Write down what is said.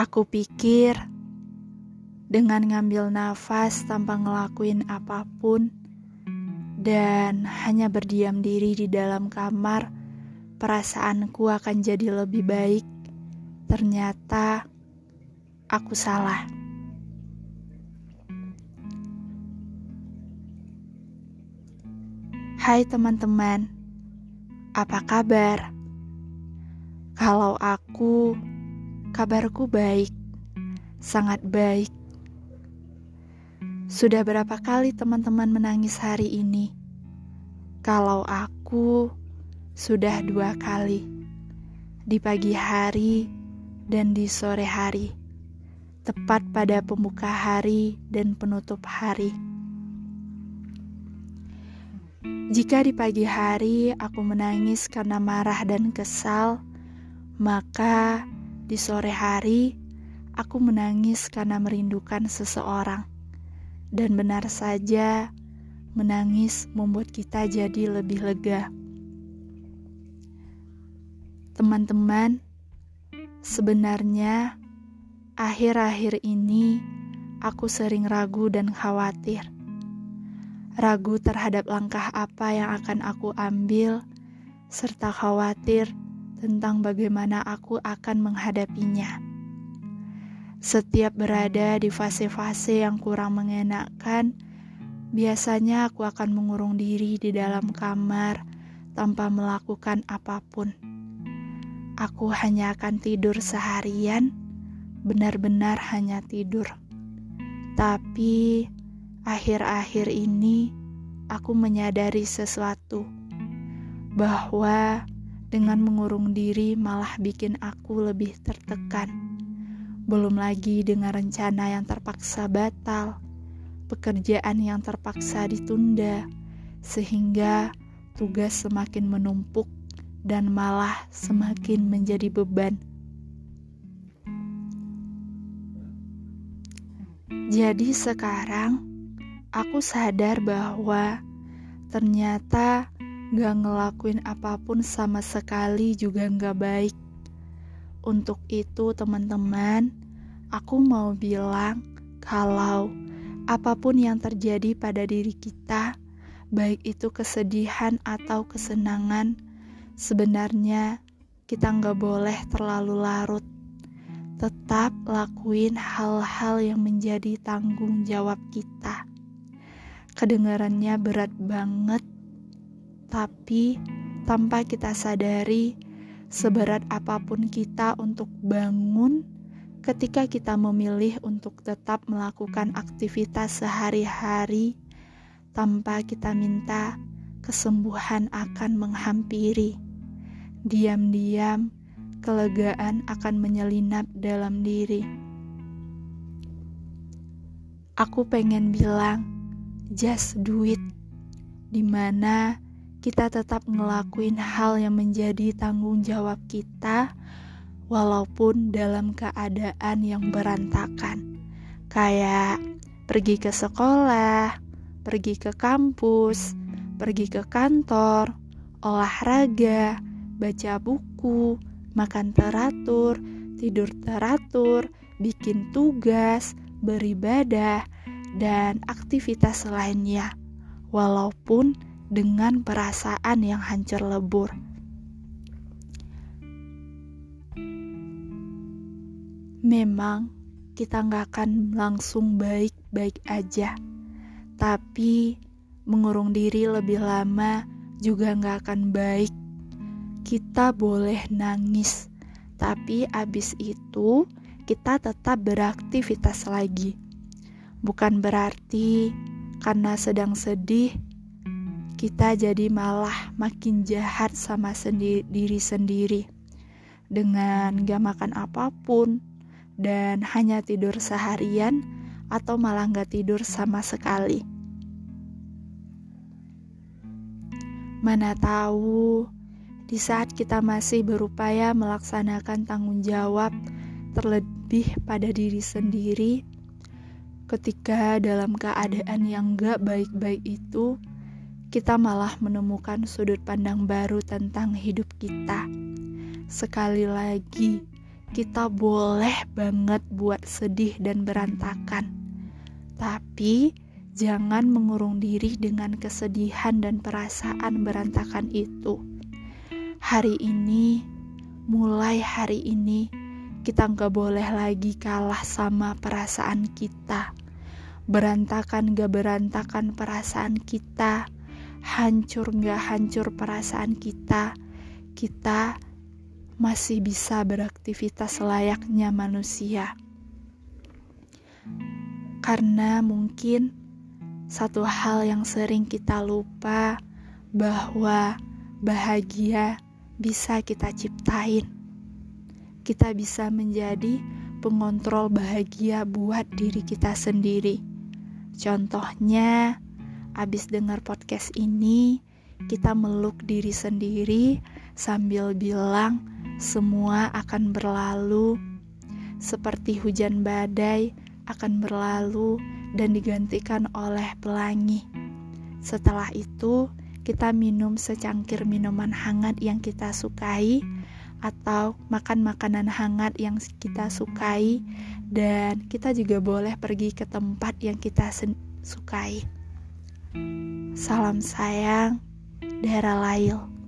Aku pikir dengan ngambil nafas tanpa ngelakuin apa pun dan hanya berdiam diri di dalam kamar, perasaanku akan jadi lebih baik. Ternyata aku salah. Hai teman-teman, apa kabar? Kalau aku, kabarku baik, sangat baik. Sudah berapa kali teman-teman menangis hari ini? Kalau aku sudah dua kali, di pagi hari dan di sore hari, tepat pada pembuka hari dan penutup hari. Jika di pagi hari aku menangis karena marah dan kesal, maka di sore hari aku menangis karena merindukan seseorang. Dan benar saja, menangis membuat kita jadi lebih lega. Teman-teman, sebenarnya akhir-akhir ini aku sering ragu dan khawatir. Ragu terhadap langkah apa yang akan aku ambil, serta khawatir tentang bagaimana aku akan menghadapinya. Setiap berada di fase-fase yang kurang mengenakan, biasanya aku akan mengurung diri di dalam kamar tanpa melakukan apa pun. Aku hanya akan tidur seharian, benar-benar hanya tidur. Tapi akhir-akhir ini aku menyadari sesuatu bahwa dengan mengurung diri malah bikin aku lebih tertekan belum lagi dengan rencana yang terpaksa batal, pekerjaan yang terpaksa ditunda, sehingga tugas semakin menumpuk dan malah semakin menjadi beban. Jadi sekarang aku sadar bahwa ternyata gak ngelakuin apa pun sama sekali juga gak baik. Untuk itu, teman-teman, aku mau bilang kalau apa pun yang terjadi pada diri kita, baik itu kesedihan atau kesenangan, sebenarnya kita nggak boleh terlalu larut. Tetap lakuin hal-hal yang menjadi tanggung jawab kita. Kedengarannya berat banget, tapi tanpa kita sadari, seberat apa pun kita untuk bangun ketika kita memilih untuk tetap melakukan aktivitas sehari-hari tanpa kita minta kesembuhan akan menghampiri. Diam-diam, kelegaan akan menyelinap dalam diri. Aku pengen bilang, just do it. Di mana kita tetap ngelakuin hal yang menjadi tanggung jawab kita, walaupun dalam keadaan yang berantakan, kayak pergi ke sekolah, pergi ke kampus, pergi ke kantor, olahraga, baca buku, makan teratur, tidur teratur, bikin tugas, beribadah, dan aktivitas lainnya, walaupun dengan perasaan yang hancur lebur. Memang kita nggak akan langsung baik-baik aja, tapi mengurung diri lebih lama juga nggak akan baik. Kita boleh nangis, tapi abis itu kita tetap beraktivitas lagi. Bukan berarti karena sedang sedih kita jadi malah makin jahat sama sendi diri sendiri dengan gak makan apa pun dan hanya tidur seharian atau malah gak tidur sama sekali. Mana tahu di saat kita masih berupaya melaksanakan tanggung jawab terlebih pada diri sendiri, ketika dalam keadaan yang gak baik-baik itu, kita malah menemukan sudut pandang baru tentang hidup kita. Sekali lagi, kita boleh banget buat sedih dan berantakan. Tapi jangan mengurung diri dengan kesedihan dan perasaan berantakan itu. Hari ini, mulai hari ini, kita nggak boleh lagi kalah sama perasaan kita. Berantakan gak berantakan perasaan kita, hancur gak hancur perasaan kita, kita masih bisa beraktivitas layaknya manusia. Karena mungkin satu hal yang sering kita lupa bahwa bahagia bisa kita ciptain kita bisa menjadi pengontrol bahagia buat diri kita sendiri. Contohnya, abis dengar podcast ini, kita meluk diri sendiri sambil bilang semua akan berlalu seperti hujan badai akan berlalu dan digantikan oleh pelangi. Setelah itu, kita minum secangkir minuman hangat yang kita sukai atau makan makanan hangat yang kita sukai dan kita juga boleh pergi ke tempat yang kita sukai. Salam sayang, Dara Lail.